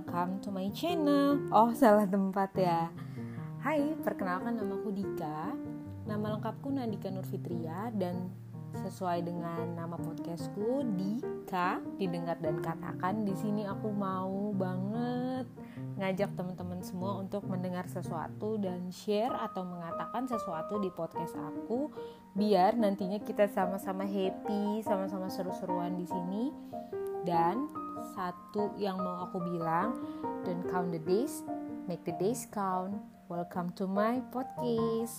welcome to my channel. Oh, salah tempat ya. Hai, perkenalkan nama aku Dika. Nama lengkapku Nandika Nurfitria dan sesuai dengan nama podcastku Dika didengar dan katakan di sini aku mau banget ngajak teman-teman semua untuk mendengar sesuatu dan share atau mengatakan sesuatu di podcast aku biar nantinya kita sama-sama happy, sama-sama seru-seruan di sini dan satu yang mau aku bilang. Don't count the days make the days count. Welcome to my podcast